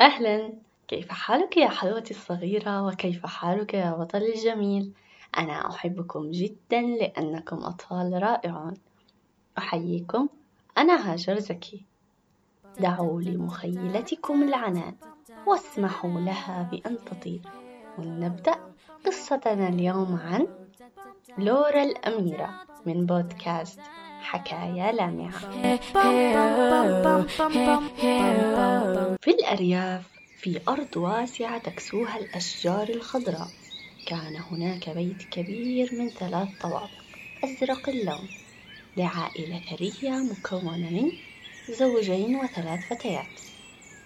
أهلا. كيف حالك يا حلوتي الصغيرة؟ وكيف حالك يا بطلي الجميل؟ أنا أحبكم جدا لأنكم أطفال رائعون. أحييكم. أنا هاجر زكي. دعوا لمخيلتكم العنان واسمحوا لها بأن تطير. ولنبدأ قصتنا اليوم عن لورا الأميرة من بودكاست حكاية لامعة. في الأرياف في أرض واسعة تكسوها الأشجار الخضراء. كان هناك بيت كبير من ثلاث طوابق. أزرق اللون. لعائلة ثرية مكونة من زوجين وثلاث فتيات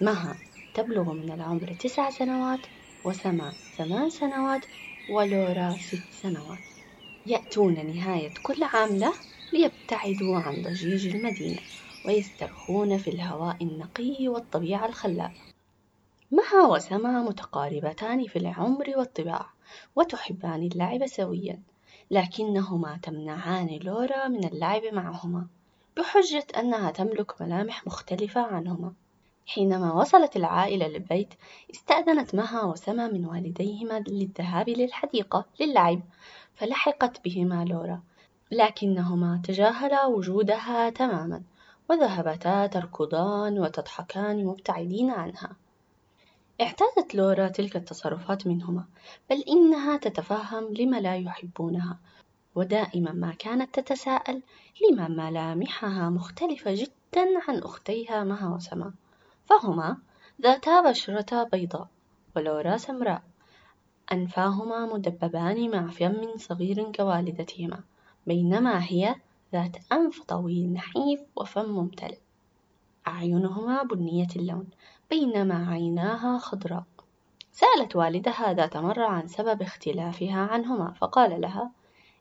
مها تبلغ من العمر تسع سنوات وسما ثمان سنوات ولورا ست سنوات. يأتون نهاية كل عام له ليبتعدوا عن ضجيج المدينة ويسترخون في الهواء النقي والطبيعة الخلابة مها وسما متقاربتان في العمر والطباع وتحبان اللعب سويا لكنهما تمنعان لورا من اللعب معهما بحجة أنها تملك ملامح مختلفة عنهما. حينما وصلت العائلة للبيت استأذنت مها وسما من والديهما للذهاب للحديقة للعب فلحقت بهما لورا لكنهما تجاهلا وجودها تماما وذهبتا تركضان وتضحكان مبتعدين عنها. اعتادت لورا تلك التصرفات منهما بل إنها تتفهم لم لا يحبونها ودائما ما كانت تتساءل لما ملامحها مختلفة جدا عن أختيها مها وسما. فهما ذاتا بشرة بيضاء ولورا سمراء أنفاهما مدببان مع فم صغير كوالدتهما. بينما هي ذات أنف طويل نحيف وفم ممتلئ. أعينهما بنية اللون بينما عيناها خضراء. سألت والدها ذات مرة عن سبب اختلافها عنهما فقال لها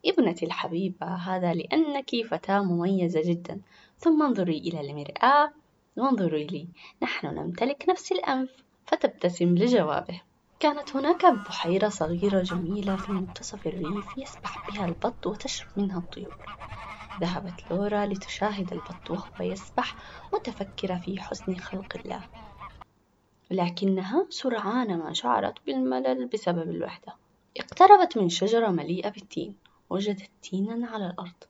ابنتي الحبيبة هذا لأنك فتاة مميزة جدا. ثم انظري إلى المرآة وانظري لي نحن نمتلك نفس الأنف فتبتسم لجوابه. كانت هناك بحيرة صغيرة جميلة في منتصف الريف يسبح بها البط وتشرب منها الطيور. ذهبت لورا لتشاهد البط وهو يسبح متفكرة في حسن خلق الله. لكنها سرعان ما شعرت بالملل بسبب الوحدة. اقتربت من شجرة مليئة بالتين. وجدت تينا على الأرض.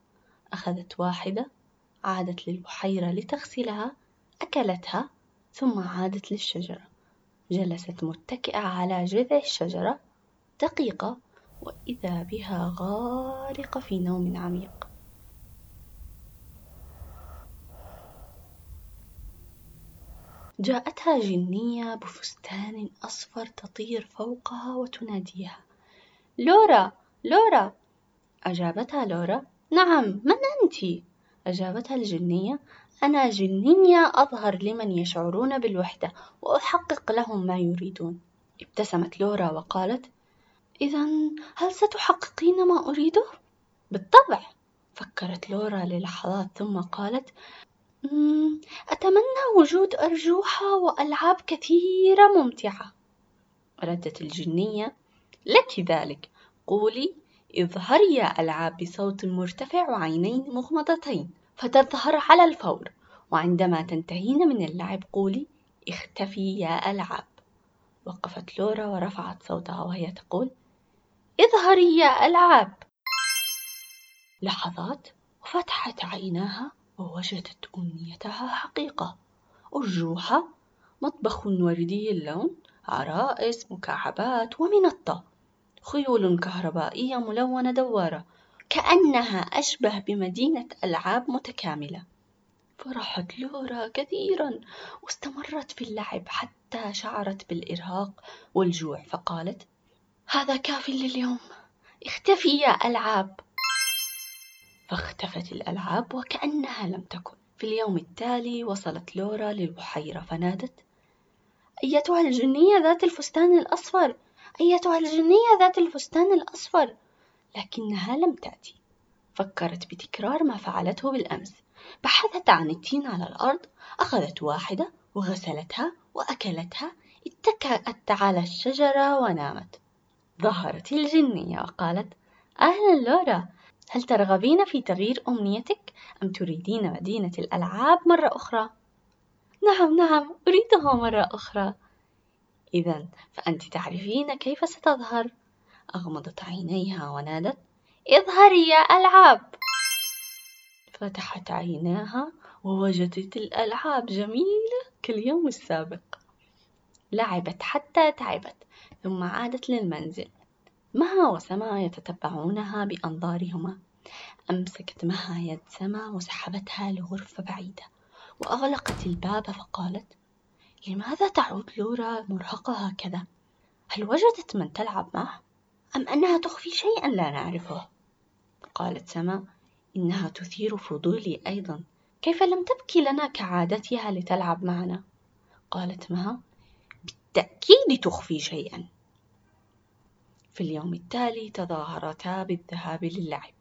أخذت واحدة عادت للبحيرة لتغسلها أكلتها ثم عادت للشجرة. جلست متكئة على جذع الشجرة دقيقة وإذا بها غارقة في نوم عميق. جاءتها جنية بفستان أصفر تطير فوقها وتناديها. لورا لورا! أجابتها لورا. نعم من أنت؟ أجابتها الجنية أنا جنية أظهر لمن يشعرون بالوحدة وأحقق لهم ما يريدون. ابتسمت لورا وقالت إذا هل ستحققين ما أريده؟ بالطبع فكرت لورا للحظات ثم قالت أتمنى وجود أرجوحة وألعاب كثيرة ممتعة. ردت الجنية لك ذلك. قولي اظهري يا ألعاب بصوت مرتفع وعينين مغمضتين. فتظهر على الفور وعندما تنتهين من اللعب قولي اختفي يا ألعاب. وقفت لورا ورفعت صوتها وهي تقول اظهري يا ألعاب. لحظات وفتحت عيناها ووجدت أمنيتها حقيقة. أرجوحة مطبخ وردي اللون عرائس مكعبات ومنطة. خيول كهربائية ملونة دوارة. كأنها أشبه بمدينة ألعاب متكاملة. فرحت لورا كثيرا واستمرت في اللعب حتى شعرت بالإرهاق والجوع فقالت هذا كاف لليوم. اختفي يا ألعاب. فاختفت الألعاب وكأنها لم تكن. في اليوم التالي وصلت لورا للبحيرة فنادت أيتها الجنية ذات الفستان الأصفر. أيتها الجنية ذات الفستان الأصفر. لكنها لم تأتي. فكرت بتكرار ما فعلته بالأمس. بحثت عن التين على الأرض أخذت واحدة وغسلتها وأكلتها اتكأت على الشجرة ونامت. ظهرت الجنية وقالت أهلا لورا. هل ترغبين في تغيير أمنيتك؟ أم تريدين مدينة الألعاب مرة أخرى؟ نعم نعم أريدها مرة أخرى. إذا فأنت تعرفين كيف ستظهر. أغمضت عينيها ونادت اظهري يا ألعاب فتحت عيناها ووجدت الألعاب جميلة كاليوم السابق لعبت حتى تعبت ثم عادت للمنزل مها وسما يتتبعونها بأنظارهما أمسكت مها يد سما وسحبتها لغرفة بعيدة وأغلقت الباب فقالت لماذا تعود لورا مرهقة هكذا؟ هل وجدت من تلعب معه؟ أم أنها تخفي شيئا لا نعرفه؟ قالت سما إنها تثير فضولي أيضا. كيف لم تبكي لنا كعادتها لتلعب معنا؟ قالت مها بالتأكيد تخفي شيئا. في اليوم التالي تظاهرتا بالذهاب للعب.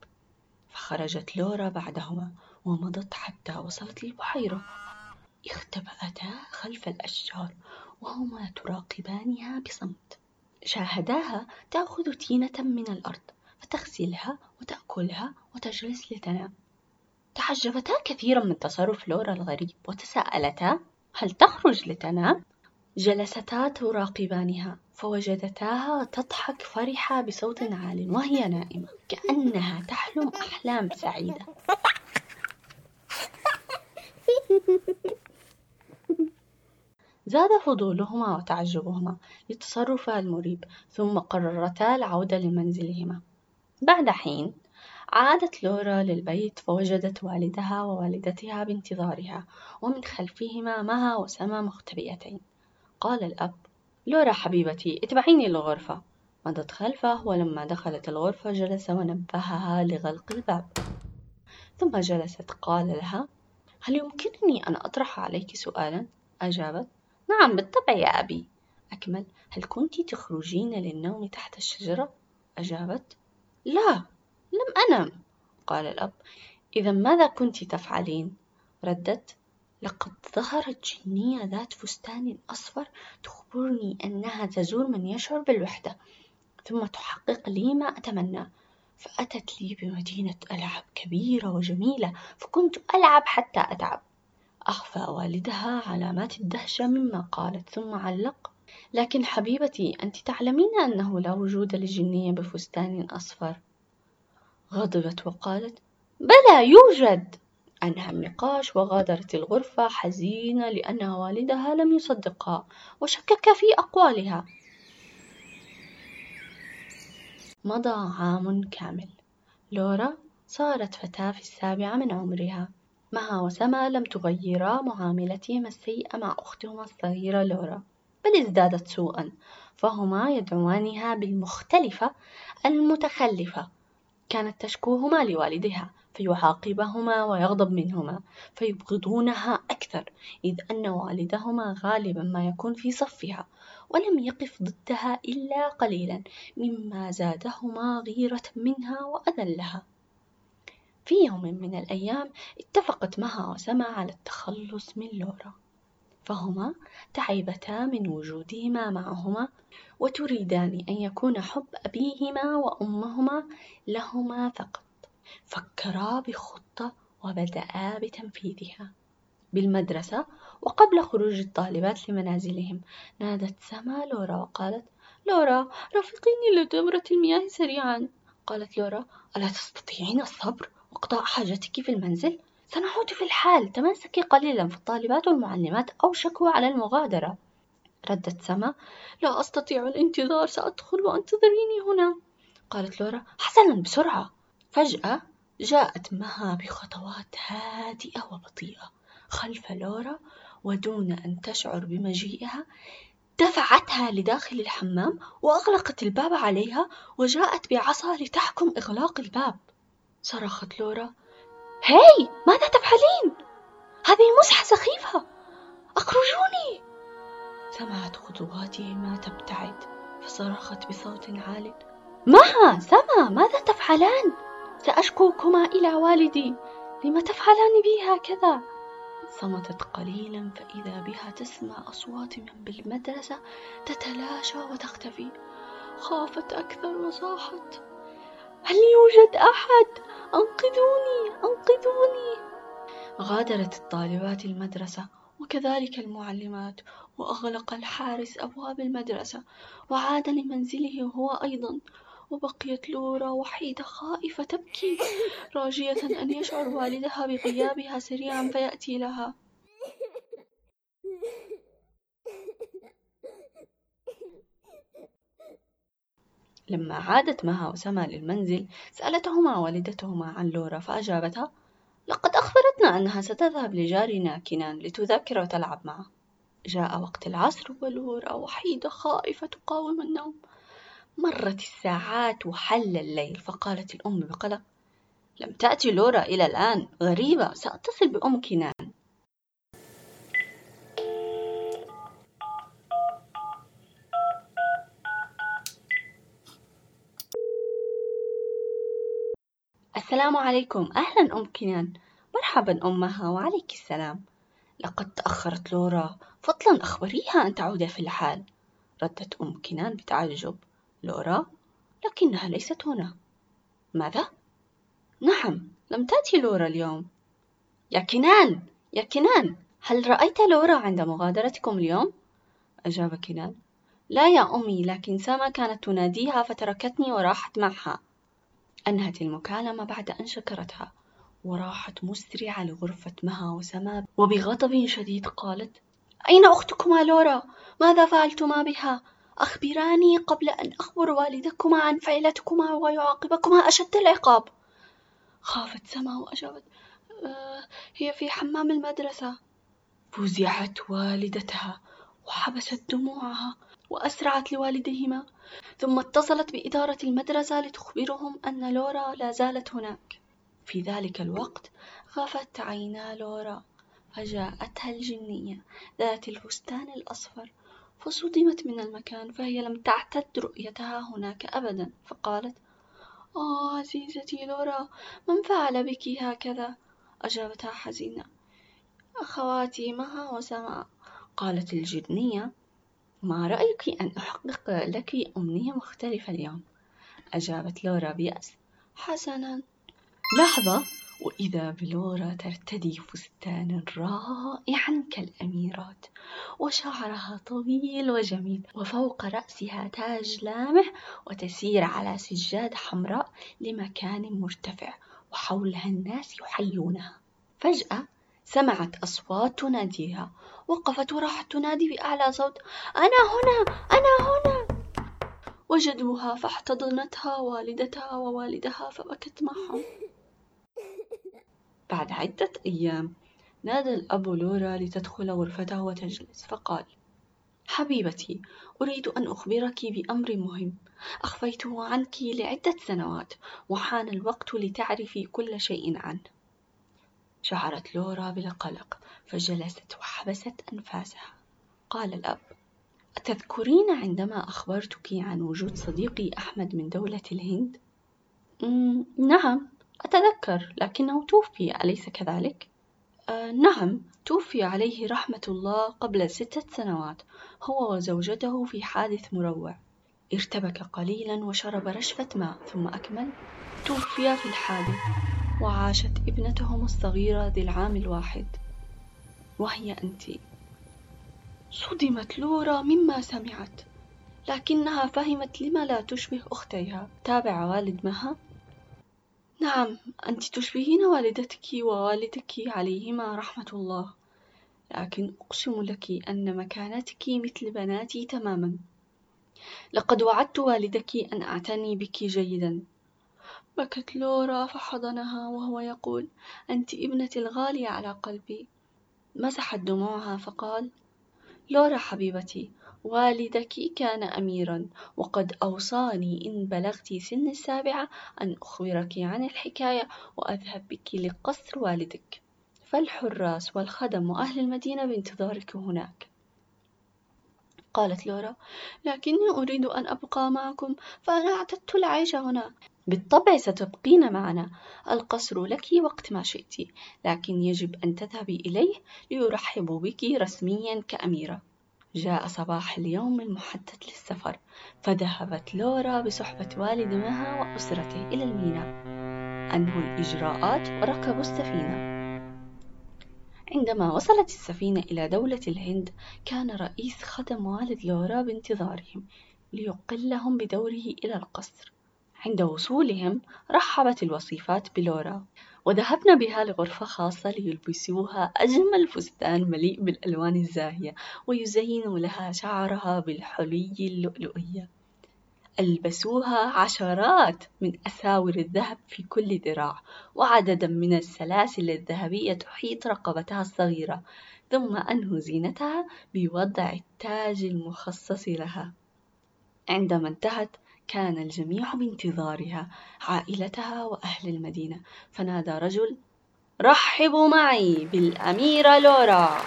فخرجت لورا بعدهما ومضت حتى وصلت للبحيرة اختبأتا خلف الأشجار وهما تراقبانها بصمت. شاهداها تأخذ تينة من الأرض فتغسلها وتأكلها وتجلس لتنام تعجبتا كثيرا من تصرف لورا الغريب وتساءلتا هل تخرج لتنام؟ جلستا تراقبانها فوجدتاها تضحك فرحة بصوت عال وهي نائمة كأنها تحلم أحلام سعيدة زاد فضولهما وتعجبهما لتصرفها المريب ثم قررتا العودة لمنزلهما. بعد حين عادت لورا للبيت فوجدت والدها ووالدتها بانتظارها ومن خلفهما مها وسما مختبئتين. قال الأب لورا حبيبتي اتبعيني للغرفة. مضت خلفه ولما دخلت الغرفة جلس ونبهها لغلق الباب. ثم جلست قال لها هل يمكنني أن أطرح عليك سؤالا؟ أجابت نعم بالطبع يا أبي. أكمل. هل كنت تخرجين للنوم تحت الشجرة؟ أجابت لا لم أنم. قال الأب إذا ماذا كنت تفعلين؟ ردت لقد ظهرت جنية ذات فستان أصفر تخبرني أنها تزور من يشعر بالوحدة ثم تحقق لي ما أتمنى. فأتت لي بمدينة ألعاب كبيرة وجميلة فكنت ألعب حتى أتعب. أخفى والدها علامات الدهشة مما قالت ثم علق لكن حبيبتي أنت تعلمين أنه لا وجود لجنية بفستان أصفر. غضبت وقالت بلى يوجد. أنهى النقاش وغادرت الغرفة حزينة لأن والدها لم يصدقها وشكك في أقوالها. مضى عام كامل. لورا صارت فتاة في السابعة من عمرها. مها وسما لم تغيرا معاملتهما السيئة مع أختهما الصغيرة لورا بل ازدادت سوءا فهما يدعوانها بالمختلفة المتخلفة. كانت تشكوهما لوالدها فيعاقبهما ويغضب منهما فيبغضونها أكثر إذ أن والدهما غالبا ما يكون في صفها ولم يقف ضدها إلا قليلا مما زادهما غيرة منها وأذلها. في يوم من الأيام اتفقت مها وسما على التخلص من لورا فهما تعبتا من وجودهما معهما وتريدان أن يكون حب أبيهما وأمهما لهما فقط. فكرا بخطة وبدأا بتنفيذها. بالمدرسة وقبل خروج الطالبات لمنازلهم نادت سما لورا وقالت لورا رافقيني لدورة المياه سريعا. قالت لورا ألا تستطيعين الصبر؟ وقضاء حاجتك في المنزل سنعود في الحال. تماسكي قليلا فالطالبات والمعلمات أوشكوا على المغادرة. ردت سما. لا أستطيع الانتظار سأدخل وأنتظريني هنا. قالت لورا. حسنا بسرعة. فجأة جاءت مها بخطوات هادئة وبطيئة خلف لورا ودون أن تشعر بمجيئها. دفعتها لداخل الحمام وأغلقت الباب عليها وجاءت بعصا لتحكم إغلاق الباب. صرخت لورا. هاي ماذا تفعلين؟ هذه مسحة سخيفة. أخرجوني. سمعت خطواتهما تبتعد فصرخت بصوت عال. مها سما ماذا تفعلان؟ سأشكوكما إلى والدي. لم تفعلان بي هكذا؟ صمتت قليلا فإذا بها تسمع أصوات من بالمدرسة تتلاشى وتختفي. خافت أكثر وصاحت. هل يوجد أحد؟ أنقذوني أنقذوني. غادرت الطالبات المدرسة وكذلك المعلمات وأغلق الحارس أبواب المدرسة وعاد لمنزله هو أيضا وبقيت لورا وحيدة خائفة تبكي راجية أن يشعر والدها بغيابها سريعا فيأتي لها. لما عادت مها وسما للمنزل سألتهما والدتهما عن لورا فأجابتا لقد أخبرتنا أنها ستذهب لجارنا كنان لتذاكر وتلعب معه. جاء وقت العصر ولورا وحيدة خائفة تقاوم النوم. مرت الساعات وحل الليل فقالت الأم بقلق لم تأتي لورا إلى الآن غريبة سأتصل بأم كنان السلام عليكم. أهلا أم كنان. مرحبا أمها وعليك السلام. لقد تأخرت لورا. فضلا أخبريها أن تعود في الحال. ردت أم كنان بتعجب. لورا؟ لكنها ليست هنا. ماذا؟ نعم لم تأتي لورا اليوم. يا كنان! يا كنان! هل رأيت لورا عند مغادرتكم اليوم؟ أجاب كنان. لا يا أمي لكن سما كانت تناديها فتركتني وراحت معها. أنهت المكالمة بعد أن شكرتها وراحت مسرعة لغرفة مها وسما وبغضب شديد قالت أين أختكما لورا؟ ماذا فعلتما بها؟ أخبراني قبل أن أخبر والدكما عن فعلتكما ويعاقبكما أشد العقاب خافت سما وأجابت أه هي في حمام المدرسة فزعت والدتها وحبست دموعها وأسرعت لوالديهما ثم اتصلت بإدارة المدرسة لتخبرهم أن لورا لا زالت هناك. في ذلك الوقت غفت عينا لورا فجاءتها الجنية ذات الفستان الأصفر فصدمت من المكان فهي لم تعتد رؤيتها هناك أبدا فقالت آه عزيزتي لورا من فعل بك هكذا؟ أجابتها حزينة أخواتي مها وسماء. قالت الجنية ما رأيك أن أحقق لك أمنية مختلفة اليوم؟ أجابت لورا بيأس. حسنا. لحظة وإذا بلورا ترتدي فستانا رائعا كالأميرات وشعرها طويل وجميل وفوق رأسها تاج لامع وتسير على سجادة حمراء لمكان مرتفع وحولها الناس يحيونها. فجأة سمعت أصوات تناديها وقفت وراحت تنادي بأعلى صوت. أنا هنا أنا هنا. وجدوها فاحتضنتها والدتها ووالدها فبكت معهم. بعد عدة أيام نادى الأب لورا لتدخل غرفته وتجلس فقال حبيبتي أريد أن أخبرك بأمر مهم. أخفيته عنك لعدة سنوات وحان الوقت لتعرفي كل شيء عنه. شعرت لورا بالقلق فجلست وحبست أنفاسها قال الأب أتذكرين عندما أخبرتك عن وجود صديقي أحمد من دولة الهند؟ نعم أتذكر لكنه توفي أليس كذلك؟ آه نعم توفي عليه رحمة الله قبل ستة سنوات هو وزوجته في حادث مروع ارتبك قليلا وشرب رشفة ماء ثم أكمل توفي في الحادث وعاشت ابنتهم الصغيرة ذي العام الواحد. وهي أنت. صدمت لورا مما سمعت لكنها فهمت لما لا تشبه أختيها. تابع والد مها؟ نعم أنت تشبهين والدتك ووالدك عليهما رحمة الله لكن أقسم لك أن مكانتك مثل بناتي تماما. لقد وعدت والدك أن أعتني بك جيدا. بكت لورا فحضنها وهو يقول أنت ابنتي الغالية على قلبي. مسحت دموعها فقال لورا حبيبتي والدك كان أميرا وقد أوصاني إن بلغت سن السابعة أن أخبرك عن الحكاية وأذهب بك لقصر والدك. فالحراس والخدم وأهل المدينة بانتظارك هناك. قالت لورا لكني أريد أن أبقى معكم فأنا اعتدت العيش هنا. بالطبع ستبقين معنا القصر لك وقت ما شئت لكن يجب أن تذهبي إليه ليرحبوا بك رسميا كأميرة. جاء صباح اليوم المحدد للسفر فذهبت لورا بصحبة والد مها وأسرته إلى الميناء. أنهوا الإجراءات وركبوا السفينة. عندما وصلت السفينة إلى دولة الهند كان رئيس خدم والد لورا بانتظارهم ليقلهم بدوره إلى القصر. عند وصولهم رحبت الوصيفات بلورا. وذهبنا بها لغرفة خاصة ليلبسوها أجمل فستان مليء بالألوان الزاهية ويزينوا لها شعرها بالحلي اللؤلؤية. ألبسوها عشرات من أساور الذهب في كل ذراع وعددا من السلاسل الذهبية تحيط رقبتها الصغيرة ثم أنهوا زينتها بوضع التاج المخصص لها. عندما انتهت كان الجميع بانتظارها عائلتها وأهل المدينة. فنادى رجل رحبوا معي بالأميرة لورا.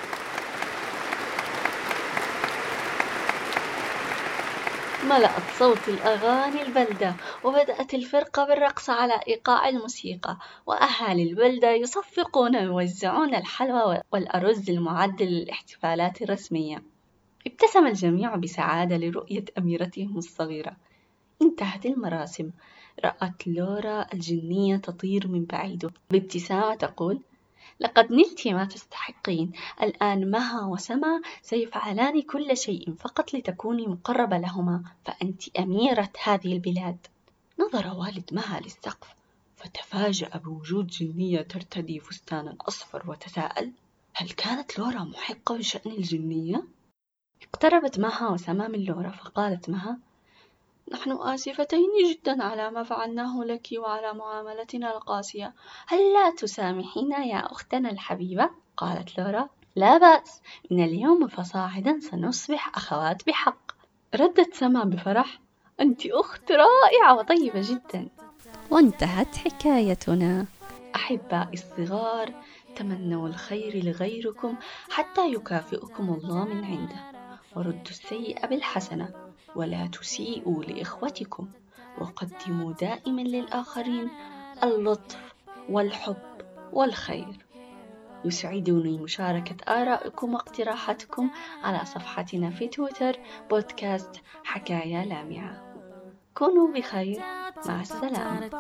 ملأت صوت الأغاني البلدة وبدأت الفرقة بالرقص على إيقاع الموسيقى وأهالي البلدة يصفقون ويوزعون الحلوى والأرز المعد للاحتفالات الرسمية. ابتسم الجميع بسعادة لرؤية أميرتهم الصغيرة. انتهت المراسم. رأت لورا الجنية تطير من بعيد. بابتسامة تقول لقد نلت ما تستحقين. الآن مها وسما سيفعلان كل شيء فقط لتكوني مقربة لهما فأنت أميرة هذه البلاد. نظر والد مها للسقف. فتفاجأ بوجود جنية ترتدي فستانا أصفر وتساءل هل كانت لورا محقة بشأن الجنية؟ اقتربت مها وسما من لورا فقالت مها نحن آسفتين جدا على ما فعلناه لك وعلى معاملتنا القاسية. هل لا تسامحينا يا أختنا الحبيبة؟ قالت لورا. لا بأس من اليوم فصاعدا سنصبح أخوات بحق. ردت سما بفرح. أنت أخت رائعة وطيبة جدا. وانتهت حكايتنا. أحبائي الصغار تمنوا الخير لغيركم حتى يكافئكم الله من عنده. وردوا السيئة بالحسنة. ولا تسيئوا لإخوتكم. وقدموا دائما للآخرين اللطف والحب والخير. يسعدني مشاركة آرائكم واقتراحاتكم على صفحتنا في تويتر بودكاست حكاية لامعة. كونوا بخير. مع السلامة.